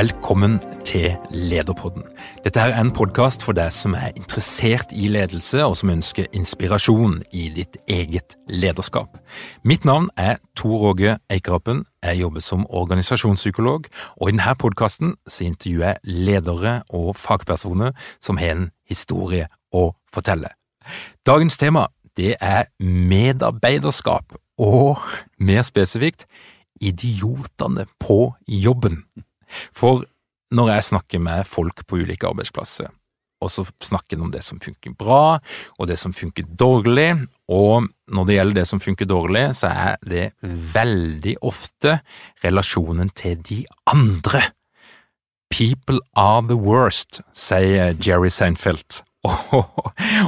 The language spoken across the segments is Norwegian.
Velkommen til Lederpodden. Dette er en podkast for deg som er interessert i ledelse, og som ønsker inspirasjon i ditt eget lederskap. Mitt navn er Tor Åge Eikerapen. Jeg jobber som organisasjonspsykolog, og i denne podkasten intervjuer jeg ledere og fagpersoner som har en historie å fortelle. Dagens tema det er medarbeiderskap, og mer spesifikt idiotene på jobben. For når jeg snakker med folk på ulike arbeidsplasser, og så snakker de om det som funker bra, og det som funker dårlig, og når det gjelder det som funker dårlig, så er det veldig ofte relasjonen til de andre. People are the worst, sier Jerry Seinfeld.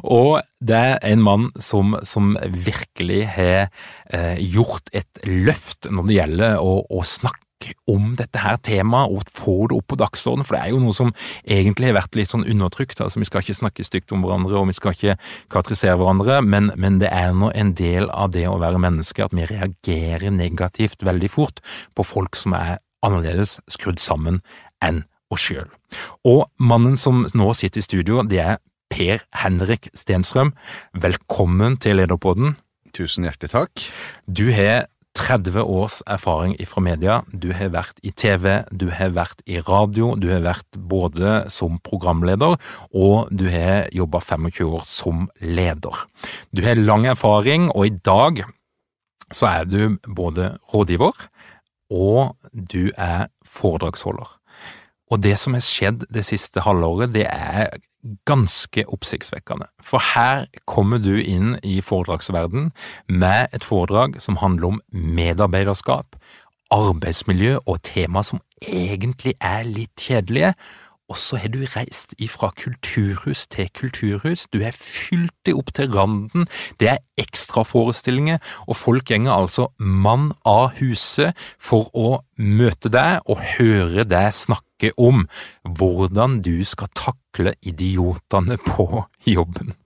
Og, det er en mann som, som virkelig har eh, gjort et løft når det gjelder å, å snakke om dette her temaet og få det opp på dagsordenen, for det er jo noe som egentlig har vært litt sånn undertrykt. altså Vi skal ikke snakke stygt om hverandre, og vi skal ikke karakterisere hverandre, men, men det er nå en del av det å være menneske at vi reagerer negativt veldig fort på folk som er annerledes skrudd sammen enn oss sjøl. Og mannen som nå sitter i studio, det er Per Henrik Stenstrøm. Velkommen til Lederpodden. Tusen hjertelig takk. Du har 30 års erfaring fra media. Du har vært i TV, du har vært i radio, du har vært både som programleder og du har jobba 25 år som leder. Du har lang erfaring, og i dag så er du både rådgiver og du er foredragsholder. Og det som har skjedd det siste halvåret, det er ganske oppsiktsvekkende. For her kommer du inn i foredragsverden med et foredrag som handler om medarbeiderskap, arbeidsmiljø og tema som egentlig er litt kjedelige, og så har du reist ifra kulturhus til kulturhus, du har fylt det opp til randen, det er ekstraforestillinger, og folk gjenger altså mann av huset for å møte deg og høre deg snakke om hvordan du skal takle idiotene på jobben.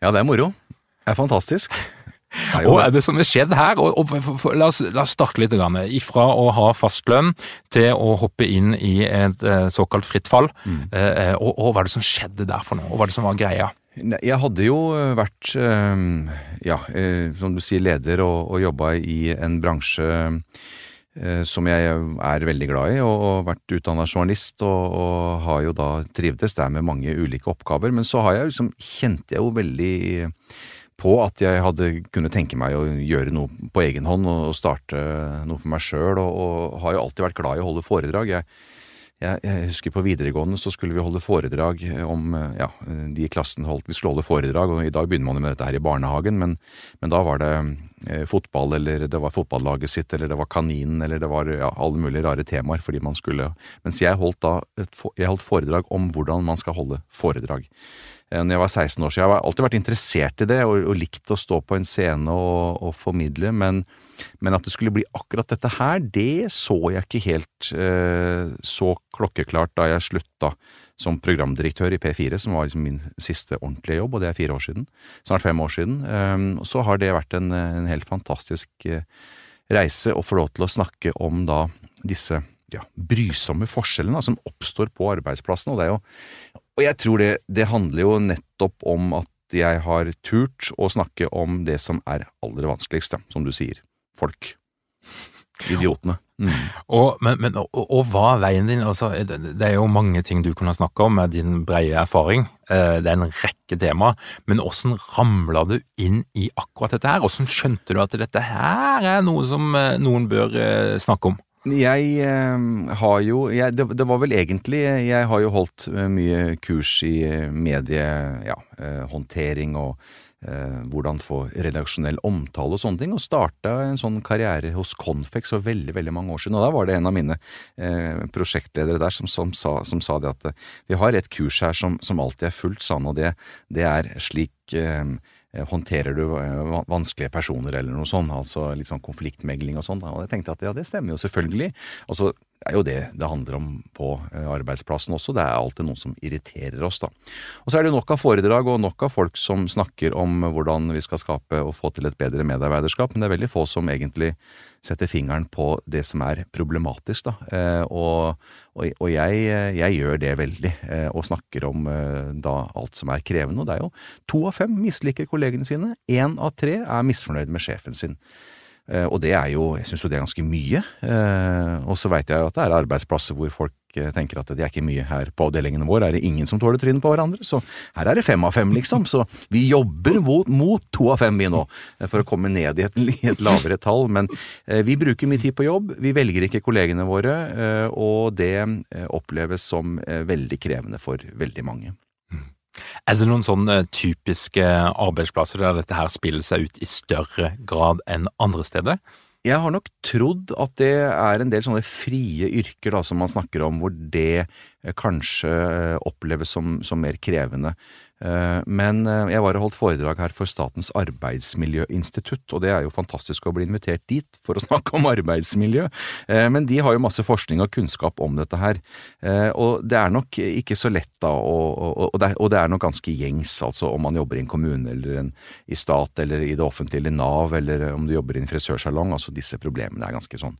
Ja, det er moro. Det er fantastisk. Og er det som har skjedd her? Og, og, for, la, oss, la, oss, starte litt. Grann. Ifra å ha fastlønn til å hoppe inn i et eh, såkalt fritt fall. Mm. Eh, eh, og, og, hva er det som skjedde der for noe? Og hva er det som var greia? Jeg hadde jo vært, ja, som du sier, leder og, og jobba i en bransje som jeg er veldig glad i, og vært utdanna journalist, og, og, har jo da trivdes der med mange ulike oppgaver. Men så har jeg liksom, kjente jeg jo veldig på at jeg hadde kunne tenke meg å gjøre noe på egen hånd og starte noe for meg sjøl, og, og, har jo alltid vært glad i å holde foredrag. Jeg, jeg, jeg, husker på videregående så skulle vi holde foredrag om ja, de i klassen holdt vi skulle holde foredrag, og i dag begynner man jo med dette her i barnehagen, men, men da var det eh, fotball, eller det var fotballaget sitt, eller det var kaninen, eller det var ja, alle mulige rare temaer fordi man skulle Mens jeg holdt da et, jeg holdt foredrag om hvordan man skal holde foredrag. Når jeg var 16 år siden. Jeg har alltid vært interessert i det og, og likt å stå på en scene og, og formidle, men, men, at det skulle bli akkurat dette her, det så jeg ikke helt eh, så klokkeklart da jeg slutta som programdirektør i P4, som var liksom min siste ordentlige jobb, og det er fire år siden. Snart fem år siden. Eh, så har det vært en, en helt fantastisk eh, reise å få lov til å snakke om da disse ja, brysomme forskjellene som oppstår på arbeidsplassen. Og, det er jo, og jeg tror det, det handler jo nettopp om at jeg har turt å snakke om det som er aller vanskeligst, som du sier. Folk. Idiotene. Mm. Og, men, men, og, og, hva er veien din? Altså, det er jo mange ting du kunne snakke om med din breie erfaring. Eh, det er en rekke tema, men hvordan ramla du inn i akkurat dette her? Hvordan skjønte du at dette her er noe som eh, noen bør eh, snakke om? Jeg eh, har jo jeg, det, det, var vel egentlig Jeg har jo holdt eh, mye kurs i eh, mediehåndtering ja, og eh, hvordan få redaksjonell omtale og sånne ting, og starta en sånn karriere hos Confex for veldig veldig mange år siden. Og da var det en av mine eh, prosjektledere der som, som, sa, som, sa, det at vi har et kurs her som, som alltid er fullt sann, og det, det er slik eh, Eh, håndterer du eh, vanskelige personer eller noe sånt, altså litt sånn konfliktmegling og sånn. Og jeg tenkte at ja, det stemmer jo selvfølgelig. Og så er jo det det handler om på eh, arbeidsplassen også. Det er alltid noen som irriterer oss, da. Og så er det nok av foredrag og nok av folk som snakker om hvordan vi skal skape og få til et bedre medarbeiderskap, men det er veldig få som egentlig setter fingeren på det som er problematisk, da. Og, og, og jeg, jeg, gjør det veldig, og snakker om da alt som er krevende. Og det er jo to av fem misliker kollegene sine. Én av tre er misfornøyd med sjefen sin. Eh, og det er jo, jeg syns jo det er ganske mye. Eh, og så veit jeg at det er arbeidsplasser hvor folk eh, tenker at det er ikke mye her på avdelingene våre, er det ingen som tåler trynet på hverandre. Så her er det fem av fem, liksom. Så vi jobber mot, mot to av fem, vi nå, for å komme ned i et, et, lavere tall. Men vi bruker mye tid på jobb, vi velger ikke kollegene våre, og det oppleves som veldig krevende for veldig mange. Er det noen sånne typiske arbeidsplasser der dette her spiller seg ut i større grad enn andre steder? Jeg har nok trodd at det er en del sånne frie yrker da, som man snakker om, hvor det kanskje oppleves som, som mer krevende. Eh, men eh, jeg var og holdt foredrag her for Statens arbeidsmiljøinstitutt, og det er jo fantastisk å bli invitert dit for å snakke om arbeidsmiljø. Eh, men de har jo masse forskning og kunnskap om dette her. Og det er nok ikke så lett da, og, det, er, nok ganske gjengs, altså om man jobber i en kommune eller en, i stat eller i det offentlige eller Nav, eller om du jobber i en frisørsalong. Altså disse problemene er ganske sånn.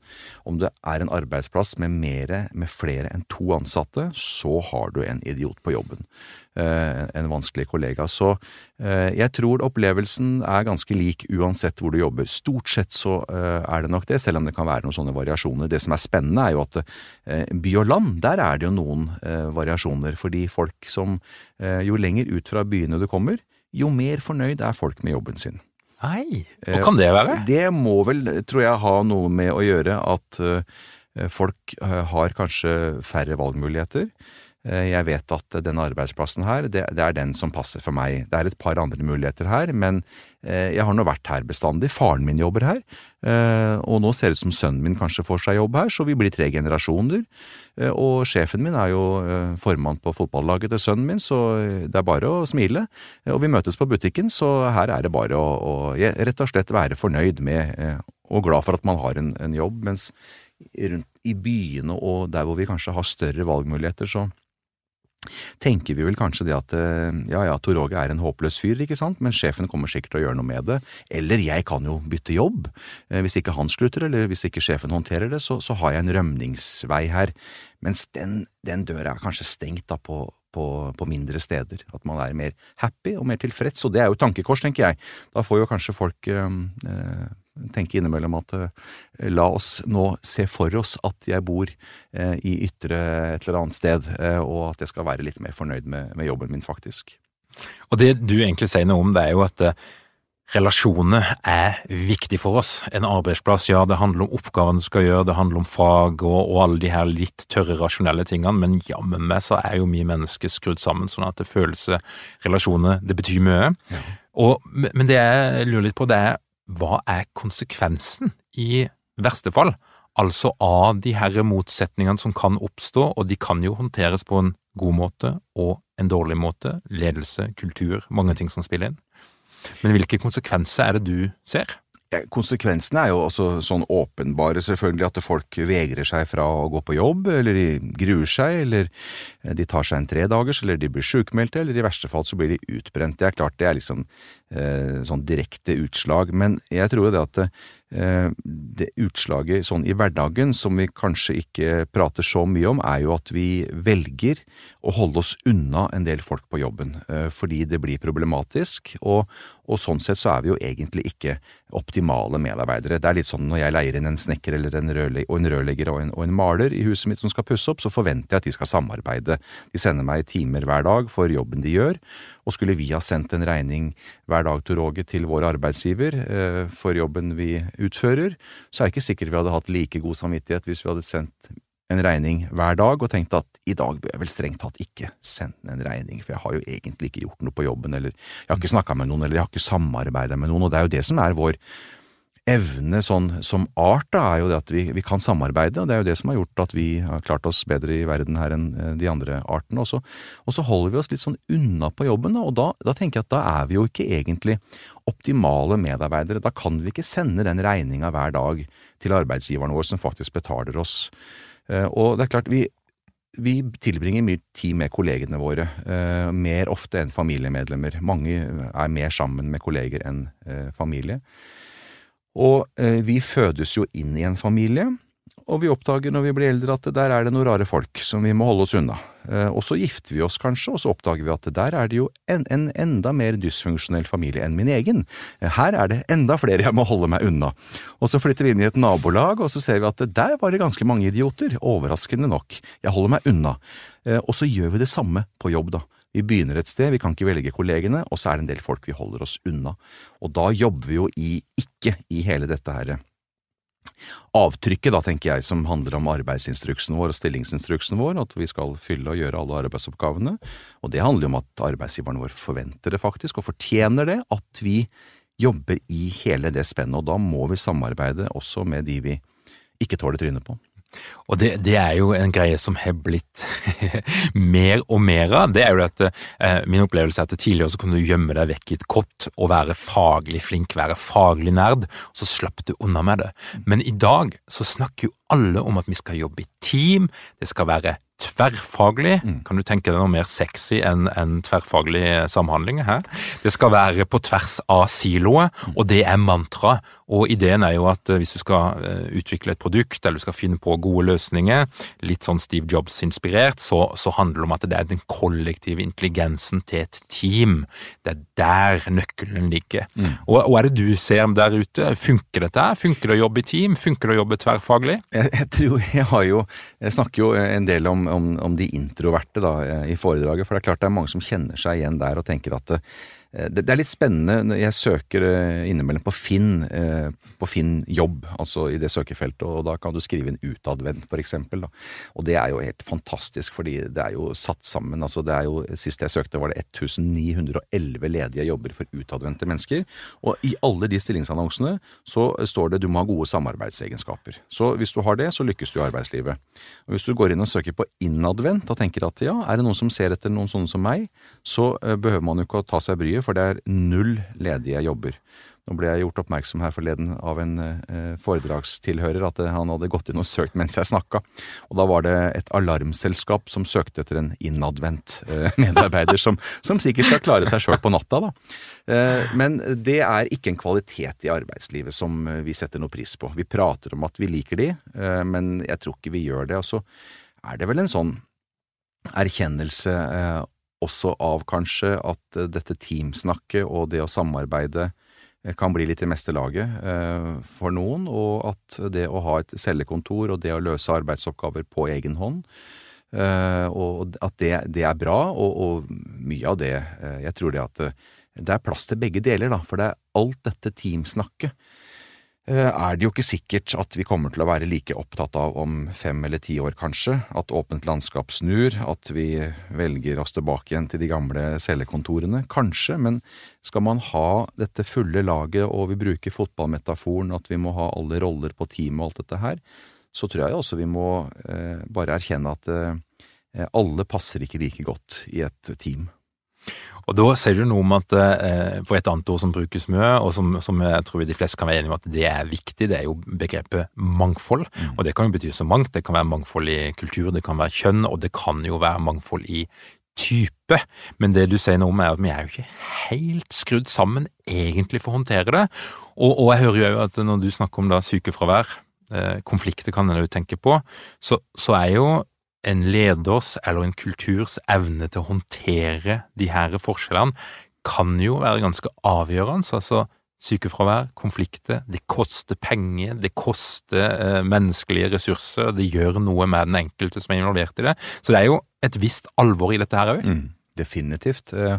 Om det er en arbeidsplass med, mere, med flere enn to ansatte, så har du en idiot på jobben. Eh, en vanskelig kollega. Så eh, jeg tror opplevelsen er ganske lik uansett hvor du jobber. Stort sett så eh, er det nok det, selv om det kan være noen sånne variasjoner. Det som er spennende er jo at by og land, der er det jo noen variasjoner. Fordi folk som Jo lenger ut fra byene du kommer, jo mer fornøyd er folk med jobben sin. Nei, hva kan det være? Det må vel, tror jeg, ha noe med å gjøre at folk har kanskje færre valgmuligheter. Eh, jeg vet at denne arbeidsplassen her, det, det, er den som passer for meg. Det er et par andre muligheter her, men eh, jeg har nå vært her bestandig. Faren min jobber her, eh, og nå ser det ut som sønnen min kanskje får seg jobb her, så vi blir tre generasjoner. Og sjefen min er jo formann på fotballaget til sønnen min, så det er bare å smile. Og vi møtes på butikken, så her er det bare å, å rett og slett være fornøyd med og glad for at man har en, en jobb, mens rundt i byene og der hvor vi kanskje har større valgmuligheter, så tenker vi vel kanskje det at eh, ja ja, Tor Åge er en håpløs fyr, ikke sant, men sjefen kommer sikkert til å gjøre noe med det. Eller jeg kan jo bytte jobb. Eh, hvis ikke han slutter, eller hvis ikke sjefen håndterer det, så, så har jeg en rømningsvei her. Mens den, den døra er kanskje stengt da på, på, på, mindre steder. At man er mer happy og mer tilfreds. Og det er jo tankekors, tenker jeg. Da får jo kanskje folk øh, tenke innimellom at uh, la oss nå se for oss at jeg bor uh, i ytre et eller annet sted, uh, og at jeg skal være litt mer fornøyd med, med, jobben min, faktisk. Og det du egentlig sier noe om, det er jo at relasjoner er viktig for oss. En arbeidsplass, ja, det handler om oppgavene du skal gjøre, det handler om fag og, og alle de her litt tørre, rasjonelle tingene, men jammen meg så er jo mye mennesker skrudd sammen sånn at det føles relasjoner, det betyr mye. Ja. Og, men det jeg lurer litt på, det er hva er konsekvensen, i verste fall, altså av de her motsetningene som kan oppstå, og de kan jo håndteres på en god måte og en dårlig måte, ledelse, kultur, mange ting som spiller inn. Men hvilke konsekvenser er det du ser? Konsekvensene er jo også sånn åpenbare, selvfølgelig, at folk vegrer seg fra å gå på jobb, eller de gruer seg, eller de tar seg en tredagers, eller de blir sjukmeldte, eller i verste fall så blir de utbrent. Det er klart det er liksom eh, sånn direkte utslag, men jeg tror jo det at Eh, det utslaget sånn i hverdagen som vi kanskje ikke prater så mye om, er jo at vi velger å holde oss unna en del folk på jobben, eh, fordi det blir problematisk, og, og sånn sett så er vi jo egentlig ikke optimale medarbeidere. Det er litt sånn når jeg leier inn en snekker eller en og en rørlegger og en, og en maler i huset mitt som skal pusse opp, så forventer jeg at de skal samarbeide. De sender meg timer hver dag for jobben de gjør, og skulle vi ha sendt en regning hver dag til Roger til vår arbeidsgiver eh, for jobben vi utfører, så er det ikke sikkert vi hadde hatt like god samvittighet hvis vi hadde sendt en regning hver dag og tenkte at i dag bør jeg vel strengt tatt ikke sende en regning, for jeg har jo egentlig ikke gjort noe på jobben, eller jeg har ikke snakka med noen, eller jeg har ikke samarbeida med noen, og det er jo det som er vår evne sånn som art, da, er jo det at vi, vi, kan samarbeide, og det er jo det som har gjort at vi har klart oss bedre i verden her enn eh, de andre artene. også. og så holder vi oss litt sånn unna på jobben, da, og da, da, tenker jeg at da er vi jo ikke egentlig optimale medarbeidere. Da kan vi ikke sende den regninga hver dag til arbeidsgiveren vår som faktisk betaler oss. Eh, og det er klart, vi, vi tilbringer mye tid med kollegene våre, eh, mer ofte enn familiemedlemmer. Mange er mer sammen med kolleger enn familie. Og eh, vi fødes jo inn i en familie, og vi oppdager når vi blir eldre at der er det noen rare folk som vi må holde oss unna. Eh, og så gifter vi oss kanskje, og så oppdager vi at der er det jo en, en enda mer dysfunksjonell familie enn min egen. Eh, her er det enda flere jeg må holde meg unna. Og så flytter vi inn i et nabolag, og så ser vi at der var det ganske mange idioter, overraskende nok. Jeg holder meg unna. Og så gjør vi det samme på jobb, da. Vi begynner et sted, vi kan ikke velge kollegene, og så er det en del folk vi holder oss unna. Og da jobber vi jo i, ikke i hele dette her avtrykket, da, tenker jeg, som handler om arbeidsinstruksen vår og stillingsinstruksen vår, at vi skal fylle og gjøre alle arbeidsoppgavene. Og det handler jo om at arbeidsgiveren vår forventer det faktisk, og fortjener det, at vi jobber i hele det spennet. Og da må vi samarbeide også med de vi ikke tåler trynet på. Og det, det, er jo en greie som har blitt mer og mer av. Det er jo at eh, Min opplevelse er at tidligere så kunne du gjemme deg vekk i et kott og være faglig flink, være faglig nerd, og så slapp du unna med det. Men i dag så snakker jo alle om at vi skal jobbe i team, det skal være tverrfaglig. Mm. Kan du tenke deg noe mer sexy enn en tverrfaglig samhandling her? Det skal være på tvers av siloet, og det er mantra. Og ideen er jo at eh, hvis du skal eh, utvikle et produkt, eller du skal finne på gode løsninger, litt sånn Steve Jobs-inspirert, så, så, handler det om at det er den kollektive intelligensen til et team. Det er der nøkkelen ligger. Mm. Og hva er det du ser der ute? Funker dette? Funker det å jobbe i team? Funker det å jobbe tverrfaglig? Jeg, jeg tror jeg har jo Jeg snakker jo en del om om, om, de introverte da, i foredraget. For det er klart det er mange som kjenner seg igjen der og tenker at Eh, det, er litt spennende. Jeg søker eh, innimellom på Finn, eh, på Finn jobb, altså i det søkefeltet, og da kan du skrive inn utadvendt, for eksempel. Og det er jo helt fantastisk, fordi det er jo satt sammen. altså det er jo, Sist jeg søkte, var det 1911 ledige jobber for utadvendte mennesker. Og i alle de stillingsannonsene så står det du må ha gode samarbeidsegenskaper. Så hvis du har det, så lykkes du i arbeidslivet. Og Hvis du går inn og søker på innadvendt og tenker at ja, er det noen som ser etter noen sånne som meg, så behøver man jo ikke å ta seg bryet for det er null ledige jobber. Nå ble jeg gjort oppmerksom her forleden av en eh, foredragstilhører at han hadde gått inn og søkt mens jeg snakka, og da var det et alarmselskap som søkte etter en innadvendt eh, medarbeider som, som, sikkert skal klare seg sjøl på natta, da. Eh, men det er ikke en kvalitet i arbeidslivet som vi setter noe pris på. Vi prater om at vi liker de, eh, men jeg tror ikke vi gjør det. Og så er det vel en sånn erkjennelse eh, også av kanskje at eh, dette teamsnakket og det å samarbeide eh, kan bli litt i meste laget eh, for noen, og at det å ha et cellekontor og det å løse arbeidsoppgaver på egen hånd, og at det, det er bra, og, og, mye av det Jeg tror det at det er plass til begge deler, da, for det er alt dette teamsnakket er det jo ikke sikkert at vi kommer til å være like opptatt av om fem eller ti år, kanskje. At åpent landskap snur, at vi velger oss tilbake igjen til de gamle cellekontorene. Kanskje, men skal man ha dette fulle laget, og vi bruker fotballmetaforen, at vi må ha alle roller på teamet og alt dette her, så tror jeg også vi må eh, bare erkjenne at eh, alle passer ikke like godt i et team. Og Da sier du noe om at eh, for et annet ord som brukes mye, og som, som, jeg tror de fleste kan være enige om at det er viktig, det er jo begrepet mangfold. Mm. Og det kan jo bety så mangt. Det kan være mangfold i kultur, det kan være kjønn, og det kan jo være mangfold i type, men det du sier nå om er at vi er jo ikke helt skrudd sammen egentlig for å håndtere det. Og, og jeg hører jo at når du snakker om da sykefravær, eh, konflikter kan en jo tenke på, så, så er jo en leders eller en kulturs evne til å håndtere de her forskjellene kan jo være ganske avgjørende. altså Sykefravær, konflikter, det koster penger, det koster eh, menneskelige ressurser, det gjør noe med den enkelte som er involvert i det. Så det er jo et visst alvor i dette her òg. Mm, definitivt. Eh,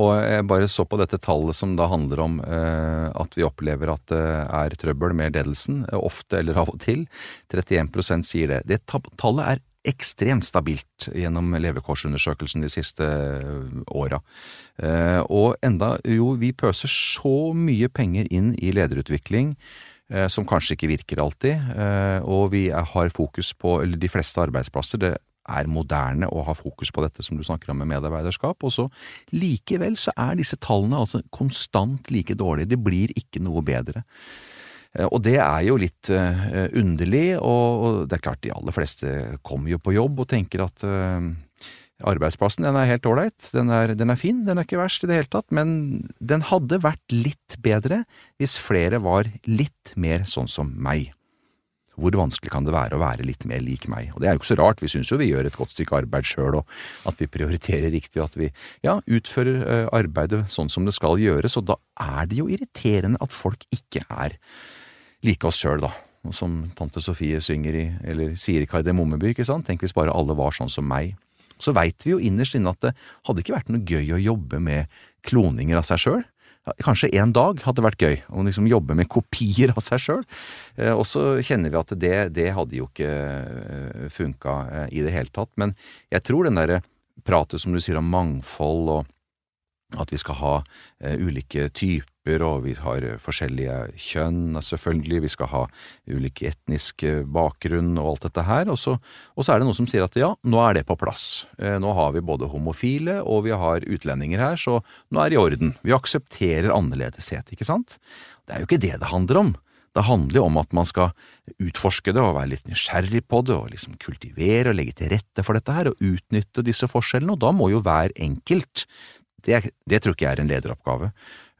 og jeg bare så på dette tallet som da handler om eh, at vi opplever at det er trøbbel med ledelsen, eh, ofte eller av og til. 31% sier det. Det tallet er ekstremt stabilt gjennom levekårsundersøkelsen de siste eh, åra. Eh, og enda jo, vi pøser så mye penger inn i lederutvikling eh, som kanskje ikke virker alltid, og vi har fokus på, eller de fleste arbeidsplasser, det er moderne å ha fokus på dette som du snakker om med medarbeiderskap, og så likevel så er disse tallene altså konstant like dårlige, det blir ikke noe bedre. Eh, og det er jo litt uh, underlig, og, det er klart de aller fleste kommer jo på jobb og tenker at uh, arbeidsplassen den er helt ålreit, den, den, er fin, den er ikke verst i det hele tatt, men den hadde vært litt bedre hvis flere var litt mer sånn som meg. Hvor vanskelig kan det være å være litt mer lik meg? Og det er jo ikke så rart, vi syns jo vi gjør et godt stykke arbeid sjøl, og at vi prioriterer riktig, og at vi ja, utfører arbeidet sånn som det skal gjøres, og da er det jo irriterende at folk ikke er like oss sjøl, da. Som tante Sofie synger i, eller sier i Kardemommeby, ikke sant, tenk hvis bare alle var sånn som meg. Så veit vi jo innerst inne at det hadde ikke vært noe gøy å jobbe med kloninger av seg sjøl. Kanskje en dag hadde vært gøy, å liksom jobbe med kopier av seg sjøl. Eh, og så kjenner vi at det, det hadde jo ikke eh, funka eh, i det hele tatt. Men jeg tror den derre pratet som du sier om mangfold og at vi skal ha uh, ulike typer, og vi har uh, forskjellige kjønn, selvfølgelig, vi skal ha ulik etnisk uh, bakgrunn og alt dette her, og så, og så, er det noen som sier at ja, nå er det på plass. nå har vi både homofile og vi har utlendinger her, så nå er det i orden. Vi aksepterer annerledeshet, ikke sant? Det er jo ikke det det handler om. Det handler jo om at man skal utforske det og være litt nysgjerrig på det, og liksom kultivere og legge til rette for dette her, og utnytte disse forskjellene, og da må jo hver enkelt det, det tror ikke jeg er en lederoppgave.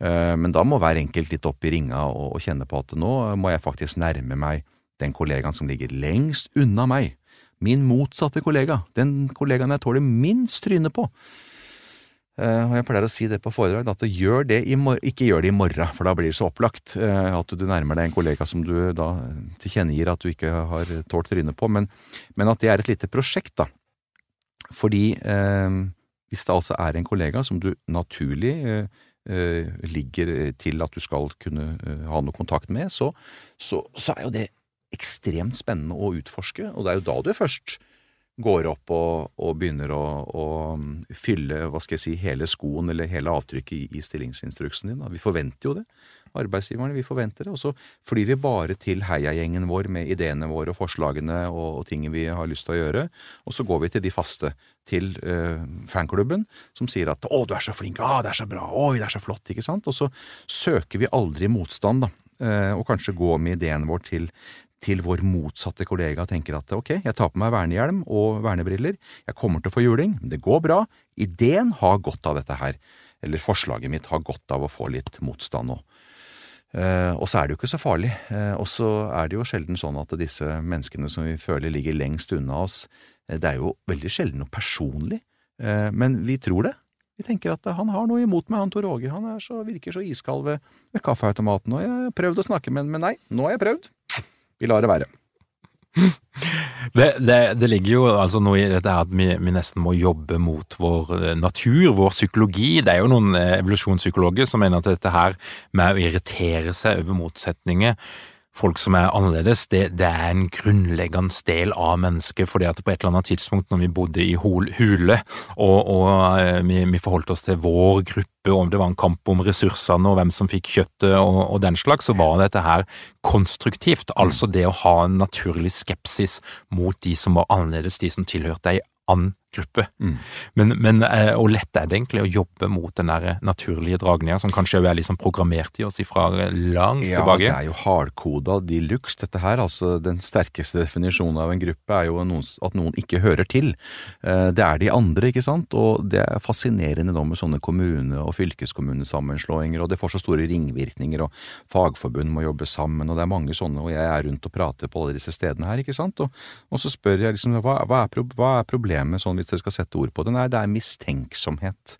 Eh, men da må hver enkelt litt opp i ringa og, og kjenne på at nå må jeg faktisk nærme meg den kollegaen som ligger lengst unna meg. Min motsatte kollega. Den kollegaen jeg tåler minst tryne på. Uh, og Jeg pleier å si det på foredrag, at gjør det ikke gjør det i morgen, for da blir det så opplagt at du nærmer deg en kollega som du da tilkjennegir at du ikke har tålt trynet på, men, men, at det er et lite prosjekt, da. Fordi uh, hvis det altså er en kollega som du naturlig eh, eh, ligger til at du skal kunne eh, ha noe kontakt med, så, så, så, er jo det ekstremt spennende å utforske, og det er jo da du først går opp og, og begynner å, å, mm, fylle hva skal jeg si, hele skoen eller hele avtrykket i, i stillingsinstruksen din. Da. Vi forventer jo det arbeidsgiverne. Vi forventer det. Og så flyr vi bare til heiagjengen vår med ideene våre og forslagene og, og tingene vi har lyst til å gjøre. Og så går vi til de faste, til øh, fanklubben, som sier at 'Å, du er så flink', 'Å, det er så bra', 'Oi, det er så flott', ikke sant? Og så søker vi aldri motstand, da. Uh, og kanskje gå med ideen vår til, til vår motsatte kollega og tenker at ok, jeg tar på meg vernehjelm og vernebriller, jeg kommer til å få juling, det går bra, ideen har godt av dette her, eller forslaget mitt har godt av å få litt motstand nå. Uh, og så er det jo ikke så farlig. Uh, og så er det jo sjelden sånn at disse menneskene som vi føler ligger lengst unna oss, uh, det er jo veldig sjelden noe personlig, men vi tror det. Vi tenker at han har noe imot meg, han Tor Åge. Han så, virker så iskald ved, ved kaffeautomaten. Og jeg har prøvd å snakke med ham, men nei, nå har jeg prøvd. Vi lar det være. Det, det, det, ligger jo altså noe i dette at vi, vi, nesten må jobbe mot vår eh, natur, vår psykologi. Det er jo noen eh, evolusjonspsykologer som mener at dette her med å irritere seg over motsetninger folk som er annerledes, det, det, er en grunnleggende del av mennesket. fordi at på et eller annet tidspunkt når vi bodde i hule, og, og eh, vi, vi, forholdt oss til vår gruppe, om det var en kamp om ressursene og hvem som fikk kjøttet og, og den slags, så var dette her konstruktivt. Altså det å ha en naturlig skepsis mot de som var annerledes, de som tilhørte ei annen gruppe. Mm. Men, men og lett er det egentlig å jobbe mot den der naturlige dragninga, som kanskje er liksom programmert i oss ifra langt ja, tilbake? Ja, det er jo hardkoda de luxe, dette her. Altså, den sterkeste definisjonen av en gruppe er jo noen, at noen ikke hører til. Eh, det er de andre, ikke sant. Og det er fascinerende nå med sånne kommune- og fylkeskommunesammenslåinger, og det får så store ringvirkninger, og fagforbund må jobbe sammen, og det er mange sånne, og jeg er rundt og prater på alle disse stedene her, ikke sant. Og, og så spør jeg liksom hva, hva, er, hva er problemet sånn hvis dere skal sette ord på det. Nei, det er mistenksomhet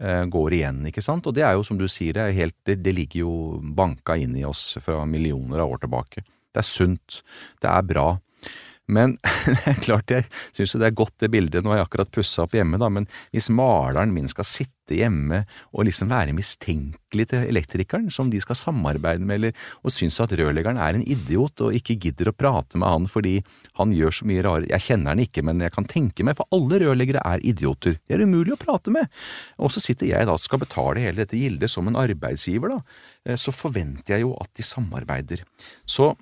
eh, går igjen, ikke sant. Og det er jo som du sier, det, helt, det, det ligger jo banka inn i oss fra millioner av år tilbake. Det er sunt. Det er bra. Men det er klart jeg syns jo det er godt det bildet, nå har jeg akkurat pussa opp hjemme, da, men hvis maleren min skal sitte hjemme og liksom være mistenkelig til elektrikeren som de skal samarbeide med, eller og synes at rørleggeren er en idiot og ikke gidder å prate med han fordi han gjør så mye rare Jeg kjenner han ikke, men jeg kan tenke meg, for alle rørleggere er idioter. Det er umulig å prate med. Og så sitter jeg da og skal betale hele dette gildet som en arbeidsgiver, da. Eh, så forventer jeg jo at de samarbeider. Så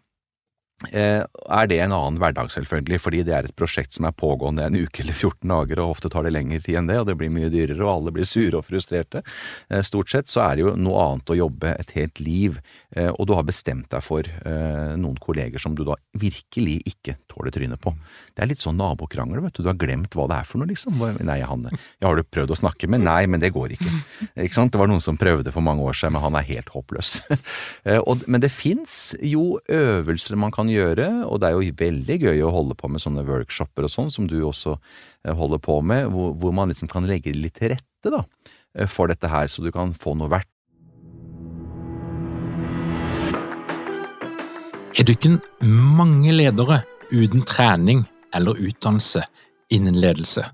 er det en annen hverdag, selvfølgelig, fordi det er et prosjekt som er pågående en uke eller 14 dager, og ofte tar det lengre tid enn det, og det blir mye dyrere, og alle blir sure og frustrerte. Eh, stort sett så er det jo noe annet å jobbe et helt liv, eh, og du har bestemt deg for noen kolleger som du da virkelig ikke tåler trynet på. Det er litt sånn nabokrangel, vet du, du har glemt hva det er for noe, liksom. Nei, Hanne, ja, har du prøvd å snakke med? Nei, men det går ikke. Ikke sant? Det var noen som prøvde for mange år siden, men han er helt håpløs. Men det fins jo øvelser man kan gjøre, og det er jo veldig gøy å holde på med sånne workshoper og sånn, som du også eh, holder på med, hvor, hvor man liksom kan legge litt til rette da, eh, for dette her, så du kan få noe verdt. Er du ikke mange ledere uten trening eller utdannelse innen ledelse?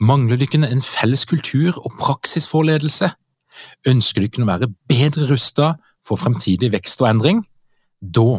Mangler dykken en felles kultur og praksis for ledelse? Ønsker dykken å være bedre rusta for fremtidig vekst og endring? Da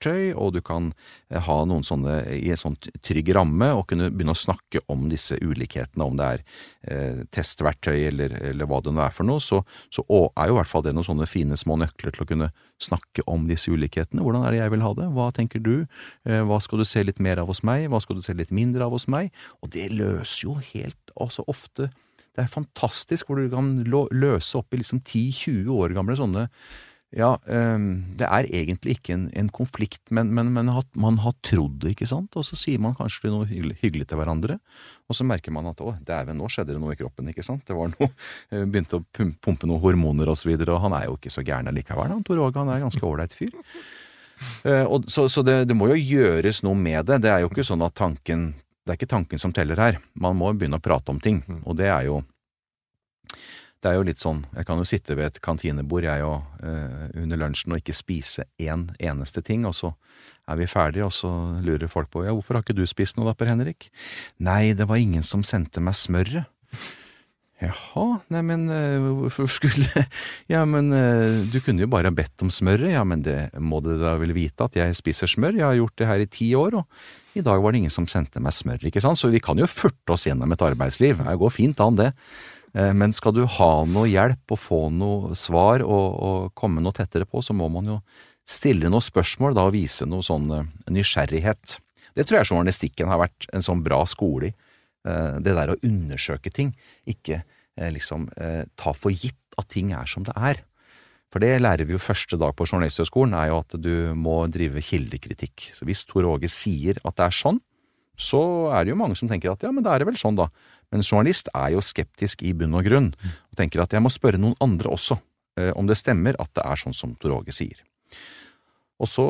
verktøy, og du kan eh, ha noen sånne i en sånn trygg ramme og kunne begynne å snakke om disse ulikhetene, om det er eh, testverktøy eller, eller, hva det nå er for noe, så, så er jo i hvert fall det noen sånne fine små nøkler til å kunne snakke om disse ulikhetene. Hvordan er det jeg vil ha det? Hva tenker du? Eh, hva skal du se litt mer av hos meg? Hva skal du se litt mindre av hos meg? Og det løser jo helt, altså ofte det er fantastisk hvor du kan løse opp i liksom 10-20 år gamle sånne ja, um, det er egentlig ikke en, en konflikt, men, men, men hat, man har trodd det, ikke sant? Og så sier man kanskje noe hyggelig, hyggelig til hverandre, og så merker man at å, dæven, nå skjedde det noe i kroppen, ikke sant? Det var noe, eh, begynte å pumpe noen hormoner og så videre, og han er jo ikke så gæren allikevel, han Tor Åge, han er en ganske ålreit fyr. Uh, og, så, så det, det, må jo gjøres noe med det. Det er jo ikke sånn at tanken Det er ikke tanken som teller her. Man må begynne å prate om ting, mm. og det er jo det er jo litt sånn, jeg kan jo sitte ved et kantinebord jeg og uh, under lunsjen og ikke spise én en eneste ting, og så er vi ferdige, og så lurer folk på ja, hvorfor har ikke du spist noe da, Per Henrik? Nei, det var ingen som sendte meg smøret. Jaha, nei, men uh, hvorfor skulle Ja, men uh, du kunne jo bare ha bedt om smøret, ja, men det må du da vel vite at jeg spiser smør, jeg har gjort det her i ti år, og i dag var det ingen som sendte meg smør, ikke sant, så vi kan jo furte oss gjennom et arbeidsliv, det går fint an det. Eh, men skal du ha noe hjelp og få noe svar og, og, komme noe tettere på, så må man jo stille noen spørsmål da og vise noe sånn eh, nysgjerrighet. Det tror jeg journalistikken har vært en sånn bra skole i. Eh, det der å undersøke ting, ikke liksom ta for gitt at ting er som det er. For det lærer vi jo første dag på Journalisthøgskolen, er jo at du må drive kildekritikk. Så hvis Tor Åge sier at det er sånn, så er det jo mange som tenker at ja, men da er det vel sånn, da. Men journalist er jo skeptisk i bunn og grunn, og tenker at jeg må spørre noen andre også eh, om det stemmer at det er sånn som Tor Åge sier. Og så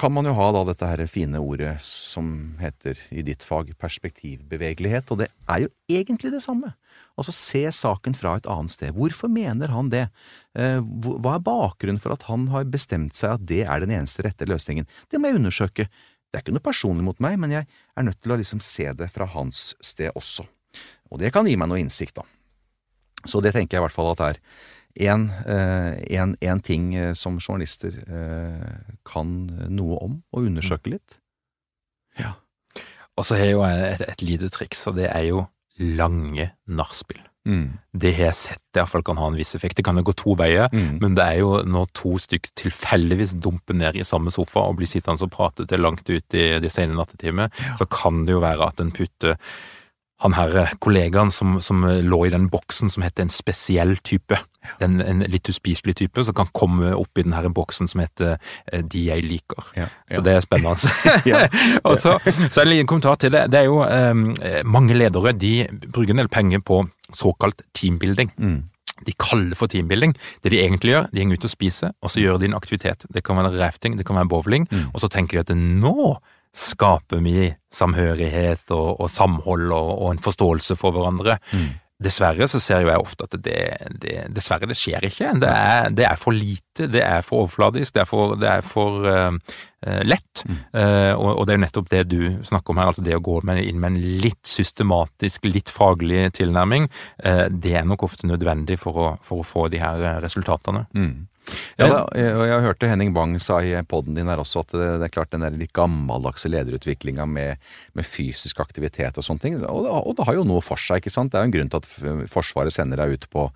kan man jo ha da dette her fine ordet som heter i ditt fag perspektivbevegelighet, og det er jo egentlig det samme. Altså se saken fra et annet sted. Hvorfor mener han det? Eh, hva er bakgrunnen for at han har bestemt seg at det er den eneste rette løsningen? Det må jeg undersøke. Det er ikke noe personlig mot meg, men jeg er nødt til å liksom se det fra hans sted også. Og det kan gi meg noe innsikt, da. Så det tenker jeg i hvert fall at er en, en, en ting som journalister kan noe om, og undersøke litt. Ja. Og så har jeg jo et, et lite triks, og det er jo lange nachspiel. Mm. Det har jeg sett det iallfall kan ha en viss effekt. Det kan jo gå to veier, mm. men det er jo når to stykk tilfeldigvis dumper ned i samme sofa og blir sittende og prate til langt ut i de sene nattetimer, ja. så kan det jo være at en putter han her eh, kollegaen som, som, lå i den boksen som heter en spesiell type. Den, en litt uspiselig type som kan komme opp i den her boksen som heter eh, De jeg liker. Ja, ja. Så det er spennende. og så, så en liten kommentar til det. Det er jo eh, mange ledere de bruker en del penger på såkalt teambuilding. Mm. De kaller for teambuilding. Det de egentlig gjør, de henger ut og spiser, og så gjør de en aktivitet. Det kan være rafting, det kan være bowling, mm. og så tenker de at nå skaper vi samhørighet og, og samhold og, og, en forståelse for hverandre. Mm. Dessverre så ser jo jeg ofte at det, det dessverre det skjer ikke. Det er, det er, for lite, det er for overfladisk, det er for, det er for uh, lett. Mm. Uh, og, og, det er jo nettopp det du snakker om her, altså det å gå med, inn med en litt systematisk, litt faglig tilnærming. Uh, det er nok ofte nødvendig for å, for å få de her resultatene. Mm. Ja, da, og jeg hørte Henning Bang sa i poden din her også at det, det, er klart den der litt gammeldagse lederutviklinga med, med, fysisk aktivitet og sånne ting, og og det, har jo noe for seg, ikke sant. Det er jo en grunn til at Forsvaret sender deg ut på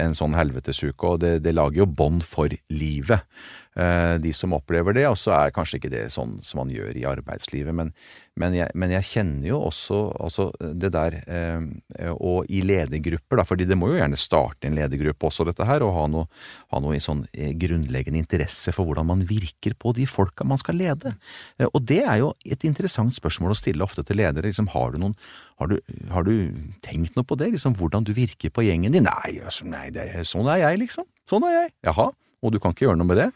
en sånn helvetesuke, og det, det lager jo bånd for livet. Eh, de som opplever det, og så er kanskje ikke det sånn som man gjør i arbeidslivet. Men, men, jeg, men jeg, kjenner jo også altså det der eh, Og i ledergrupper, da, fordi det må jo gjerne starte en ledergruppe også, dette her, og ha noe, ha noe sånn eh, grunnleggende interesse for hvordan man virker på de folka man skal lede. Og det er jo et interessant spørsmål å stille ofte til ledere. Liksom, har du noen har du, har du, tenkt noe på det? Liksom, hvordan du virker på gjengen din? Nei, altså, nei det, sånn er jeg, liksom. Sånn er jeg. Jaha og du kan ikke gjøre noe med det?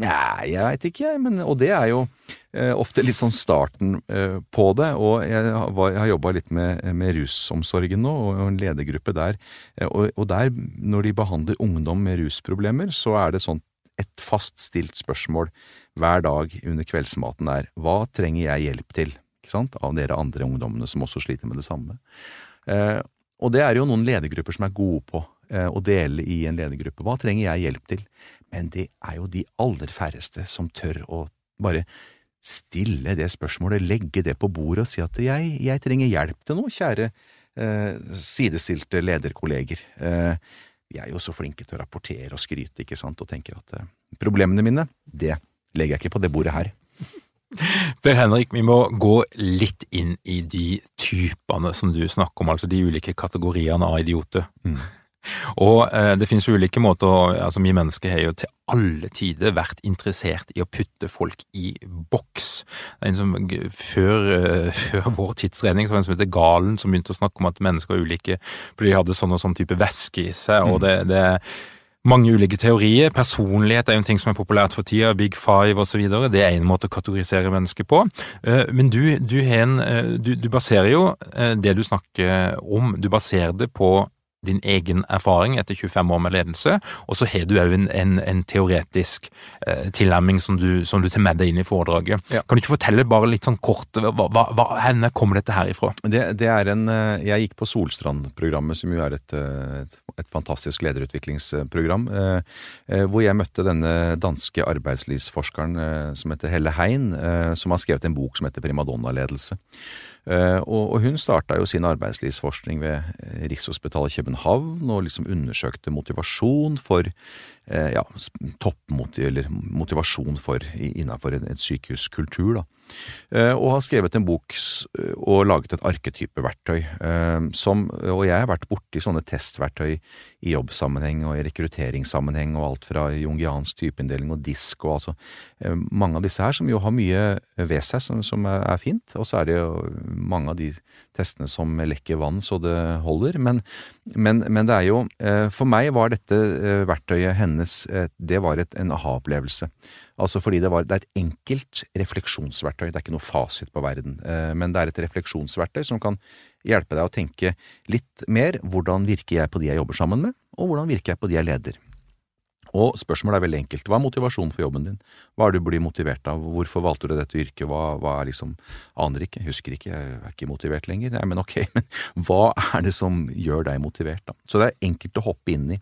Nei, jeg veit ikke, jeg. Men, og det er jo eh, ofte litt sånn starten eh, på det. Og jeg, var, jeg har jobba litt med, med, rusomsorgen nå, og, en ledergruppe der. Eh, og, og, der, når de behandler ungdom med rusproblemer, så er det sånn et faststilt spørsmål hver dag under kveldsmaten er hva trenger jeg hjelp til? Ikke sant? Av dere andre ungdommene som også sliter med det samme. Eh, og det er jo noen ledergrupper som er gode på eh, å dele i en ledergruppe. Hva trenger jeg hjelp til? Men det er jo de aller færreste som tør å bare stille det spørsmålet, legge det på bordet og si at jeg, jeg trenger hjelp til noe, kjære eh, sidestilte lederkolleger. Eh, vi er jo så flinke til å rapportere og skryte, ikke sant, og tenker at eh, problemene mine, det legger jeg ikke på det bordet her. Per Henrik, vi må gå litt inn i de typene som du snakker om, altså de ulike kategoriene av idioter. Mm. Og eh, det finnes ulike måter altså Vi mennesker har jo til alle tider vært interessert i å putte folk i boks. Som, før, uh, før, vår tidsregning så var det en som heter Galen, som begynte å snakke om at mennesker er ulike fordi de hadde sånn og sånn type væske i seg. og mm. det, det mange ulike teorier. Personlighet er jo en ting som er populært for tida, Big Five osv. Det er en måte å kategorisere mennesker på. Eh, men du, du, en, eh, du, du baserer jo det du snakker om, du baserer det på din egen erfaring etter 25 år med ledelse, og så har du òg en, en, en, teoretisk eh, tilnærming som du, som du tar med deg inn i foredraget. Ja. Kan du ikke fortelle bare litt sånn kort, hva, hva, hvor kommer dette her ifra? Det, det, er en, eh, Jeg gikk på Solstrand-programmet, som jo er et, eh, et, et fantastisk lederutviklingsprogram, eh, eh, hvor jeg møtte denne danske arbeidslivsforskeren eh, som heter Helle Hein, som har skrevet en bok som heter Primadonna-ledelse. Eh, og, hun starta jo sin arbeidslivsforskning ved eh, Rikshospitalet København og liksom undersøkte motivasjon for eh, ja, toppmotiv, eller motivasjon for innenfor en, en sykehuskultur. da. Eh, og har skrevet en bok og laget et arketypeverktøy. Eh, som, og jeg har vært borti sånne testverktøy i jobbsammenheng og i rekrutteringssammenheng og alt fra jungiansk typeinndeling og disk og altså eh, mange av disse her som jo har mye ved seg som, som er fint. Og så er det jo mange av de testene som lekker vann så det holder. Men, men, men det er jo For meg var dette verktøyet hennes Det var et, en aha-opplevelse. Altså fordi det, var, det er et enkelt refleksjonsverktøy. Det er ikke noe fasit på verden, eh, men det er et refleksjonsverktøy som kan hjelpe deg å tenke litt mer hvordan virker jeg på de jeg jobber sammen med, og hvordan virker jeg på de jeg leder. Og spørsmålet er veldig enkelt. Hva er motivasjonen for jobben din? Hva er det du blir motivert av? Hvorfor valgte du dette yrket? Hva, hva er liksom Aner ikke, husker ikke, jeg er ikke motivert lenger. Nei, men ok, men hva er det som gjør deg motivert, da? Så det er enkelt å hoppe inn i.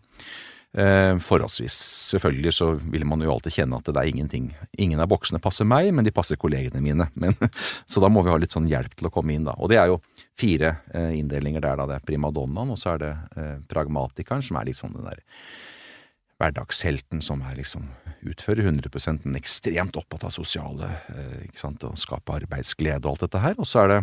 Eh, forholdsvis. Selvfølgelig så vil man jo alltid kjenne at det er ingenting. Ingen av boksene passer meg, men de passer kollegene mine. Men, så da må vi ha litt sånn hjelp til å komme inn, da. Og det er jo fire eh, inndelinger der, da. Det er primadonnaen, og så er det eh, pragmatikeren, som er sånn den der hverdagshelten som er liksom utfører 100 men ekstremt opptatt av sosiale, ikke sant, og skape arbeidsglede og alt dette her. Og så er det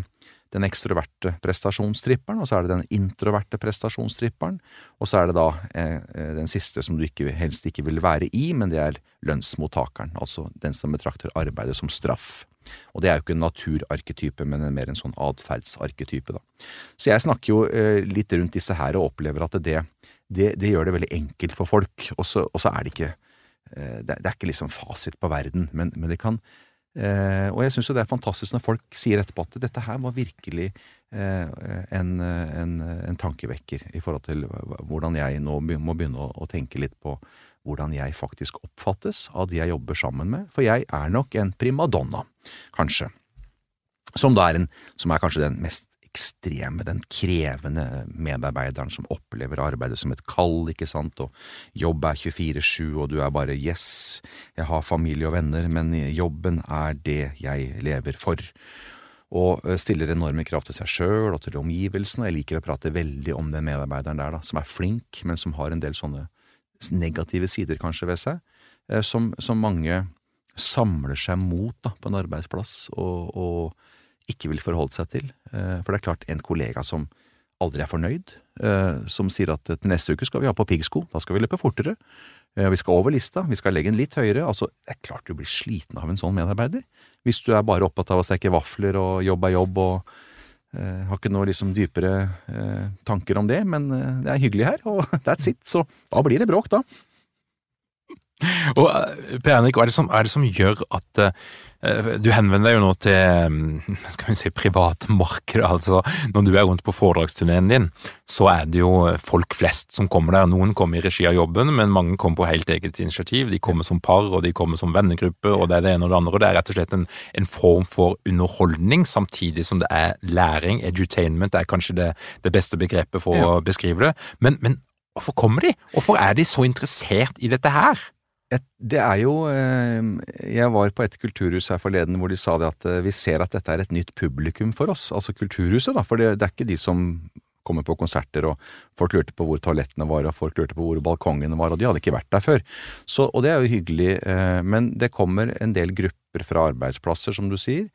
den ekstroverte prestasjonstripperen, og så er det den introverte prestasjonstripperen, og så er det da eh, eh, den siste som du ikke, helst ikke vil være i, men det er lønnsmottakeren, altså den som betrakter arbeidet som straff. Og det er jo ikke en naturarketype, men mer en sånn atferdsarketype, da. Så jeg snakker jo eh, litt rundt disse her og opplever at det det, det, gjør det veldig enkelt for folk. Og så er det ikke eh, det, det, er ikke liksom fasit på verden, men, men det kan eh, Og jeg syns jo det er fantastisk når folk sier etterpå at dette her var virkelig eh, en, en, en, tankevekker i forhold til hvordan jeg nå må begynne å, å, tenke litt på hvordan jeg faktisk oppfattes av de jeg jobber sammen med. For jeg er nok en primadonna, kanskje. Som da er en, som er kanskje den mest ekstreme, den krevende medarbeideren som opplever arbeidet som et kall, ikke sant, og jobb er 24-7, og du er bare yes, jeg har familie og venner, men jobben er det jeg lever for. Og eh, stiller enorme krav til seg sjøl og til omgivelsene. Jeg liker å prate veldig om den medarbeideren der, da, som er flink, men som har en del sånne negative sider kanskje ved seg, eh, som, som mange samler seg mot da, på en arbeidsplass, og, og ikke vil forholde seg til. Eh, for det er klart, en kollega som aldri er fornøyd, eh, som sier at til neste uke skal vi ha på piggsko, da skal vi løpe fortere, eh, vi skal over lista, vi skal legge den litt høyere. Altså, det er klart du blir sliten av en sånn medarbeider. Hvis du er bare opptatt av å steke vafler og jobb er jobb og eh, har ikke noe liksom dypere eh, tanker om det, men det er hyggelig her, og that's it. Så da blir det bråk, da. Og Per Henrik, hva er det som, er det som gjør at Eh, du henvender deg jo nå til mm, skal vi si, privatmarkedet. altså Når du er rundt på foredragsturneen din, så er det jo folk flest som kommer der. Noen kommer i regi av jobben, men mange kommer på helt eget initiativ. De kommer som par, og de kommer som vennegruppe, og det er det ene og det andre. og Det er rett og slett en, en form for underholdning, samtidig som det er læring. Edutainment er kanskje det, det beste begrepet for ja. å beskrive det. Men, men hvorfor kommer de? Hvorfor er de så interessert i dette her? Det er jo eh, Jeg var på et kulturhus her forleden hvor de sa det at eh, vi ser at dette er et nytt publikum for oss, altså Kulturhuset, da. For det, det er ikke de som kommer på konserter, og folk lurte på hvor toalettene var, og folk lurte på hvor balkongene var, og de hadde ikke vært der før. Så, og det er jo hyggelig, eh, men det kommer en del grupper fra arbeidsplasser, som du sier.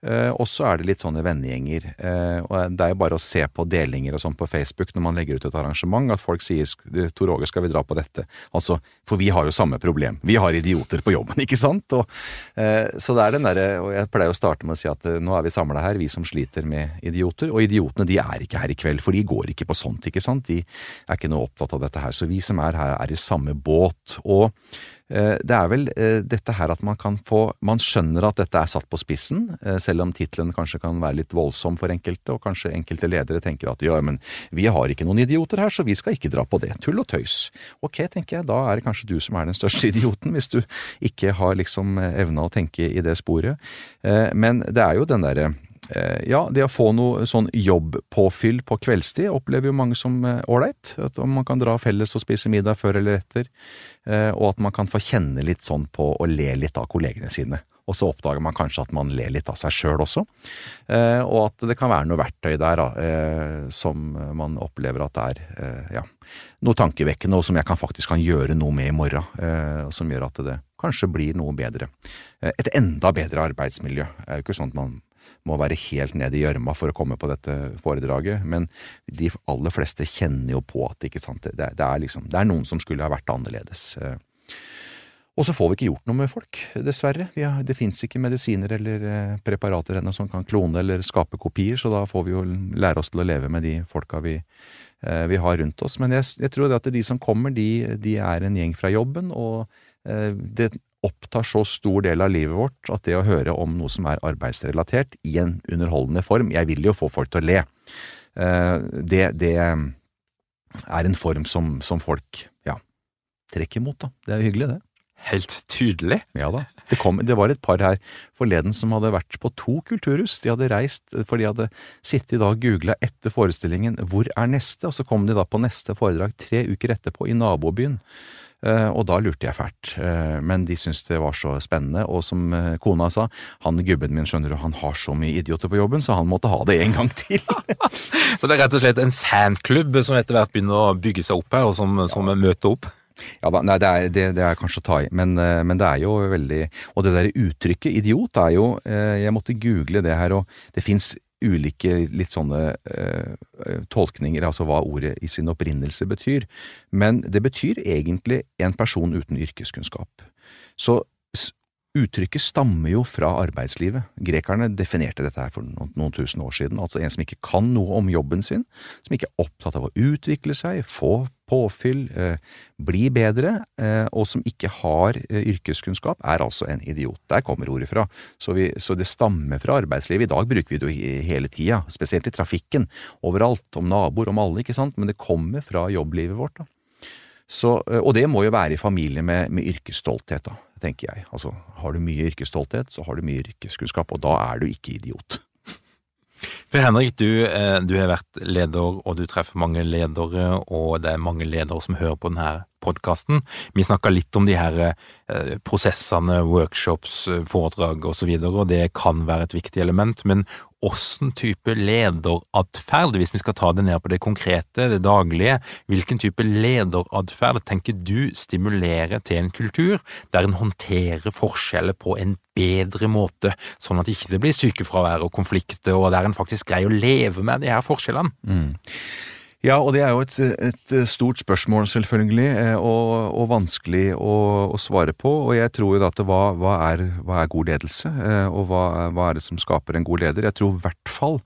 Uh, og så er det litt sånne vennegjenger. Uh, og det er jo bare å se på delinger og sånn på Facebook når man legger ut et arrangement, at folk sier 'Tor Åge, skal vi dra på dette?' Altså, for vi har jo samme problem. Vi har idioter på jobben, ikke sant? Og, uh, så det er den derre Og jeg pleier å starte med å si at nå er vi samla her, vi som sliter med idioter. Og idiotene, de er ikke her i kveld, for de går ikke på sånt, ikke sant? De er ikke noe opptatt av dette her. Så vi som er her, er i samme båt. Og Eh, det er vel eh, dette her at man kan få Man skjønner at dette er satt på spissen, eh, selv om tittelen kanskje kan være litt voldsom for enkelte, og kanskje enkelte ledere tenker at ja, men vi har ikke noen idioter her, så vi skal ikke dra på det. Tull og tøys. Ok, tenker jeg, da er det kanskje du som er den største idioten, hvis du ikke har liksom evna å tenke i det sporet. Men det er jo den derre Eh, ja, det å få noe sånn jobbpåfyll på kveldstid opplever jo mange som eh, ålreit. At man kan dra felles og spise middag før eller etter. Eh, og at man kan få kjenne litt sånn på å le litt av kollegene sine. Og så oppdager man kanskje at man ler litt av seg sjøl også. Og at det kan være noe verktøy der da, som man opplever at det er ja, noe tankevekkende, og som jeg kan faktisk kan gjøre noe med i morgen. Som gjør at det kanskje blir noe bedre. Et enda bedre arbeidsmiljø. Det er jo ikke sånn at man må være helt ned i gjørma for å komme på dette foredraget, men de aller fleste kjenner jo på at ikke sant, det, det, er liksom, det er noen som skulle ha vært annerledes. Eh. Og så får vi ikke gjort noe med folk, dessverre. Har, det fins ikke medisiner eller eh, preparater ennå som kan klone eller skape kopier, så da får vi jo lære oss til å leve med de folka vi, eh, vi har rundt oss. Men jeg, jeg tror at de som kommer, de, de, er en gjeng fra jobben, og det opptar så stor del av livet vårt at det å høre om noe som er arbeidsrelatert i en underholdende form Jeg vil jo få folk til å le. Eh, det, det er en form som, som folk ja, trekker imot, da. Det er jo hyggelig, det. Helt tydelig. Ja da. Det, kom, det var et par her forleden som hadde vært på to kulturhus. De hadde reist, for de hadde sittet da og googla etter forestillingen 'Hvor er neste?' og så kom de da på neste foredrag tre uker etterpå i nabobyen. Uh, og da lurte jeg fælt, uh, men de syntes det var så spennende, og som uh, kona sa, han gubben min skjønner du, han har så mye idioter på jobben, så han måtte ha det en gang til. så det er rett og slett en fanklubb som etter hvert begynner å bygge seg opp her, og som, som møter opp? Ja da, nei, det er, det, det er, kanskje å ta i, men, eh, men, det er jo veldig Og det der uttrykket idiot er jo eh, Jeg måtte google det her, og det fins ulike litt sånne eh, tolkninger, altså hva ordet i sin opprinnelse betyr. Men det betyr egentlig en person uten yrkeskunnskap. Så Uttrykket stammer jo fra arbeidslivet. Grekerne definerte dette her for noen, noen, tusen år siden. Altså en som ikke kan noe om jobben sin, som ikke er opptatt av å utvikle seg, få påfyll, eh, bli bedre, eh, og som ikke har eh, yrkeskunnskap, er altså en idiot. Der kommer ordet fra. Så, vi, så, det stammer fra arbeidslivet. I dag bruker vi det jo hele tida, spesielt i trafikken, overalt, om naboer, om alle, ikke sant, men det kommer fra jobblivet vårt. da. Så, og det må jo være i familie med, med yrkesstolthet, da tenker jeg. Altså, har du mye yrkesstolthet, så har du mye yrkeskunnskap, og da er du ikke idiot. Per Henrik, du, eh, du, har vært leder, og du treffer mange ledere, og det er mange ledere som hører på denne podkasten. Vi snakka litt om de her eh, prosessene, workshops, foredrag osv., og, så videre, og det kan være et viktig element, men åssen type lederatferd, hvis vi skal ta det ned på det konkrete, det daglige, hvilken type lederatferd tenker du stimulerer til en kultur der en håndterer forskjeller på en bedre måte, sånn at det ikke blir sykefravær og konflikter, og der en faktisk greier å leve med de her forskjellene? Mm. Ja, og det er jo et, et stort spørsmål, selvfølgelig, eh, og, og vanskelig å, å, svare på. Og jeg tror jo at hva, hva, er, hva er god ledelse, eh, og hva, hva, er det som skaper en god leder? Jeg tror i hvert fall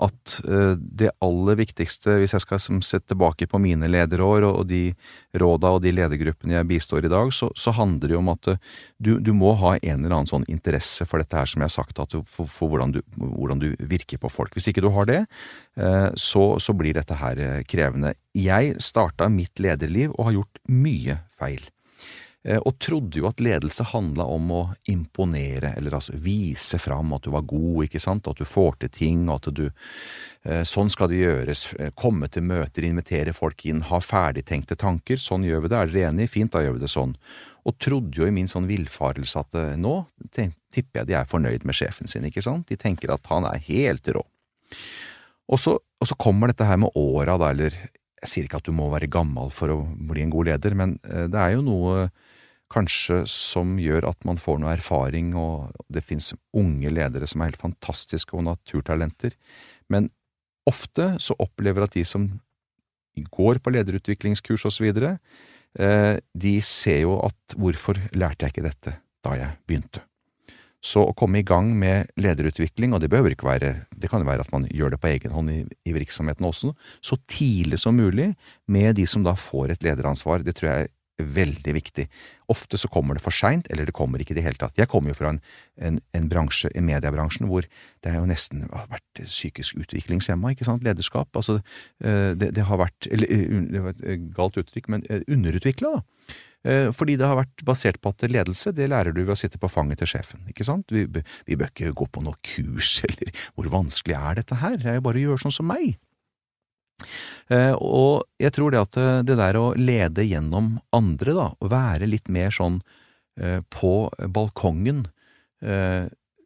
at eh, det aller viktigste, hvis jeg skal se tilbake på mine lederår og de råda og de ledergruppene jeg bistår i dag, så, så handler det jo om at eh, du, du, må ha en eller annen sånn interesse for dette her, som jeg har sagt, du, for, for hvordan, du, hvordan, du, virker på folk. Hvis ikke du har det, eh, så, så blir dette her krevende. Jeg starta mitt lederliv og har gjort mye feil. Eh, og trodde jo at ledelse handla om å imponere, eller altså vise fram at du var god, ikke sant, at du får til ting, og at du eh, Sånn skal det gjøres, eh, komme til møter, invitere folk inn, ha ferdigtenkte tanker, sånn gjør vi det, er dere enige, fint, da gjør vi det sånn. Og trodde jo i min sånn villfarelse at nå tipper jeg de er fornøyd med sjefen sin, ikke sant, de tenker at han er helt rå. Og så, og så kommer dette her med åra, da, eller jeg sier ikke at du må være gammel for å bli en god leder, men det er jo noe kanskje som gjør at man får noe erfaring, og det fins unge ledere som er helt fantastiske og naturtalenter. Men ofte så opplever at de som går på lederutviklingskurs osv., eh, de ser jo at hvorfor lærte jeg ikke dette da jeg begynte? Så å komme i gang med lederutvikling, og det behøver ikke være, det kan jo være at man gjør det på egen hånd i, i virksomheten også, så tidlig som mulig med de som da får et lederansvar, det tror jeg veldig viktig. Ofte så kommer det for seint, eller det kommer ikke i det hele tatt. Jeg kommer jo fra en, en, en bransje, i mediebransjen, hvor det har jo nesten vært psykisk utviklingshemma, ikke sant, lederskap. Altså, eh, det, det har vært, eller eh, det var et eh, galt uttrykk, men underutvikla, da. Fordi det har vært basert på at ledelse, det lærer du ved å sitte på fanget til sjefen, ikke sant? Vi, vi bør ikke gå på noe kurs, eller hvor vanskelig er dette her, det er jo bare å gjøre sånn som meg. Eh, og jeg tror det at eh, det der å lede gjennom andre, da, å være litt mer sånn eh, på balkongen,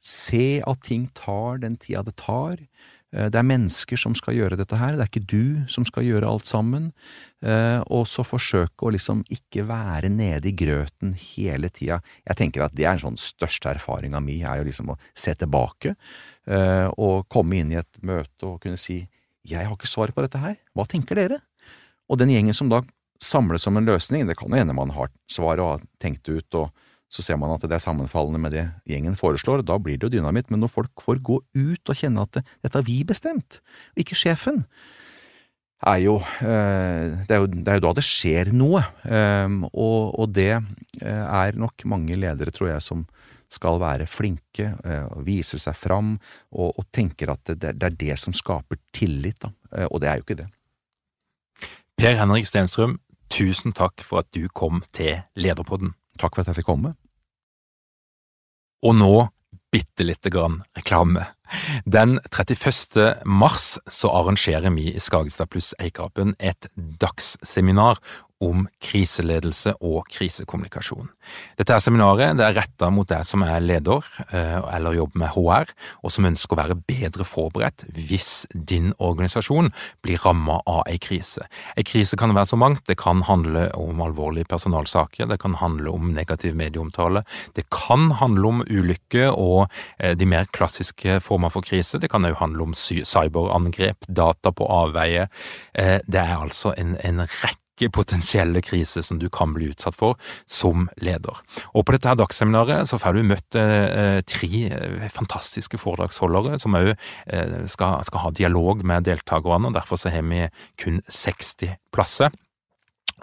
se at ting tar den tida det tar, det er mennesker som skal gjøre dette her, det er ikke du som skal gjøre alt sammen. Og så forsøke å liksom ikke være nede i grøten hele tida. Jeg tenker at det er en sånn største erfaringa mi, er jo liksom å se tilbake og komme inn i et møte og kunne si jeg har ikke svar på dette her, hva tenker dere? Og den gjengen som da samles om en løsning, det kan jo hende man har svaret og har tenkt det ut, og så ser man at det er sammenfallende med det gjengen foreslår, da blir det jo dynamitt, men når folk får gå ut og kjenne at det, dette har vi bestemt, og ikke sjefen, er jo, eh, det er jo, det er jo da det skjer noe, eh, og, og det eh, er nok mange ledere, tror jeg, som skal være flinke, og vise seg fram, og, og tenker at det, det, er det som skaper tillit, da. Eh, og det er jo ikke det. Per Henrik Stenstrøm, tusen takk for at du kom til Lederpodden. Takk for at jeg fikk komme. Og nå bitte lite grann reklame. Den 31. mars så arrangerer vi i Skagestad pluss Eikapen et dagsseminar om kriseledelse og krisekommunikasjon. Dette er seminaret det er retta mot deg som er leder eh, eller jobber med HR, og som ønsker å være bedre forberedt hvis din organisasjon blir ramma av ei krise. Ei krise kan være så mangt. Det kan handle om alvorlige personalsaker, det kan handle om negativ medieomtale, det kan handle om ulykke og eh, de mer klassiske former for krise. Det kan òg handle om cyberangrep, data på avveie. Eh, det er altså en, en rekke potensielle kriser som du kan bli utsatt for som leder. Og På dette her dagsseminaret så får du møtt eh, tre eh, fantastiske foredragsholdere som òg skal, skal, ha dialog med deltakerne. og Derfor så har vi kun 60 plasser.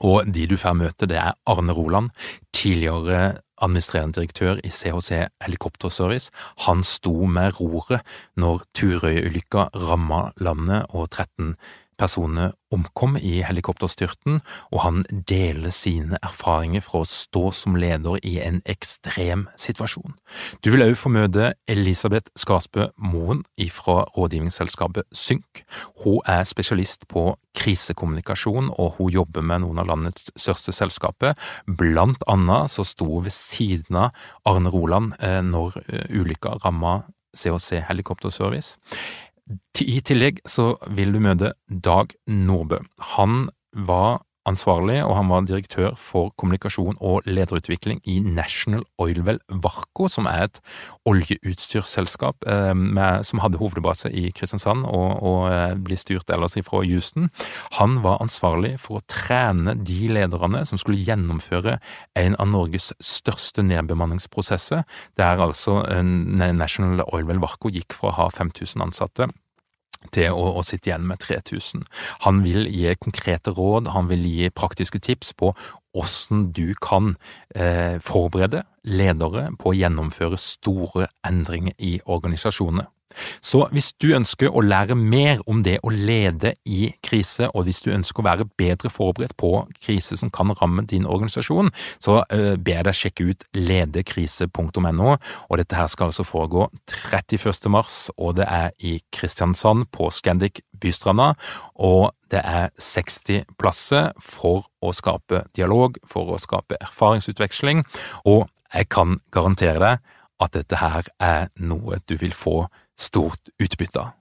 Og de du får møte, det er Arne Roland, tidligere administrerende direktør i CHC Helikopterservice. Han sto med roret når Turøy-ulykka ramma landet og 13 personer omkom i helikopterstyrten, og han deler sine erfaringer fra å stå som leder i en ekstrem situasjon. Du vil også få møte Elisabeth Skarsbø Moen fra rådgivningsselskapet Synk. Hun er spesialist på krisekommunikasjon, og hun jobber med noen av landets største selskaper. Blant annet så sto hun ved siden av Arne Roland eh, når eh, ulykka ramma CHC Helikopterservice. I tillegg så vil du møte Dag Nordbø. Han var ansvarlig, og han var direktør for kommunikasjon og lederutvikling i National Oilwell Varco, som er et oljeutstyrsselskap eh, med, som hadde hovedbase i Kristiansand og, og eh, blir styrt ellers ifra Houston. Han var ansvarlig for å trene de lederne som skulle gjennomføre en av Norges største nedbemanningsprosesser, der altså eh, National Oilwell Varco gikk fra å ha 5000 ansatte til å, å, sitte igjen med 3000. Han vil gi konkrete råd, han vil gi praktiske tips på hvordan du kan eh, forberede ledere på å gjennomføre store endringer i organisasjoner. Så hvis du ønsker å lære mer om det å lede i krise, og hvis du ønsker å være bedre forberedt på krise som kan ramme din organisasjon, så uh, ber jeg deg sjekke ut ledekrise.no, og dette her skal altså foregå 31. mars, og det er i Kristiansand på Scandic Bystranda, og det er 60 plasser for å skape dialog, for å skape erfaringsutveksling, og jeg kan garantere deg at dette her er noe du vil få stort utbytte.